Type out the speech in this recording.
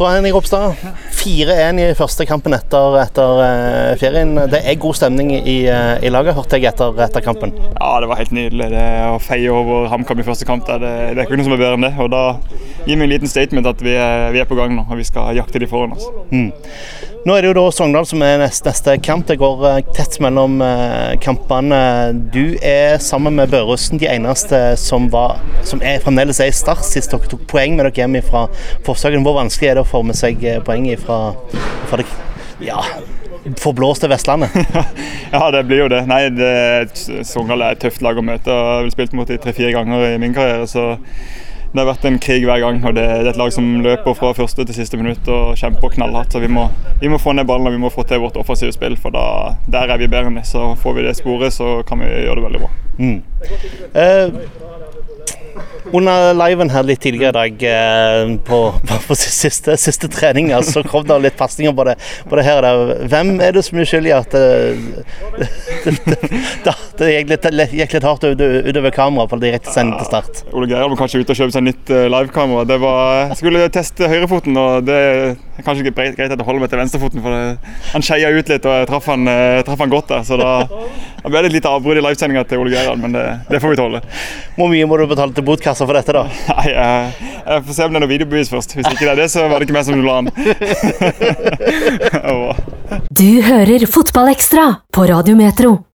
Så Ropstad, 4-1 i første kampen etter, etter uh, ferien. Det er god stemning i, uh, i laget, hørte jeg etter, etter, kampen? Ja, det var helt nydelig. Det å feie over HamKam i første kamp, det, det, er ikke noe som er bedre enn det. Og Da gir vi en liten statement at vi er, vi er på gang nå, og vi skal jakte de foran oss. Mm. Nå er det jo da Sogndal som er neste, neste kamp. Det går uh, tett mellom kampene. Du er sammen med Børresen de eneste som, var, som er, fremdeles er i start, sist dere tok poeng med dere hjem fra Forsøken. Hvor vanskelig er det å få med seg eh, poeng fra, fra det ja, forblåste Vestlandet? ja, det blir jo det. Nei, det, Sogndal er et tøft lag å møte. Jeg har spilt mot dem tre-fire ganger i min karriere. så det har vært en krig hver gang. og Det er et lag som løper fra første til siste minutt og kjemper knallhardt. så vi må, vi må, få ned ballen og vi må få til vårt offensive spill. for da, Der er vi bedre enn det. Så får vi det sporet, så kan vi gjøre det veldig bra. Mm. Eh, under liven her litt tidligere i dag, på, på, på, siste, siste trening, så kom det litt pasninger på på det her og der. Hvem er det som er skyld i at det, det, det, det gikk, litt, gikk, litt, hardt utover kameraet på direkte sending til start? Ole Geir må kanskje ut og kjøpe seg nytt eh, livekamera. Jeg skulle teste høyrefoten, og det er kanskje ikke greit at jeg holder meg til venstrefoten. for det, Han skeia ut litt, og jeg traff han, eh, traff han godt der. Så da, da ble det et lite avbrudd i livesendinga til Ole Gerhard, men det, det får vi tåle. Hvor mye må du betale til botkassa? for dette, da? Nei, jeg, jeg får se om det er noe videobevis først. Hvis ikke det er det, så var det ikke meg som la an. du hører Fotballekstra på Radiometro.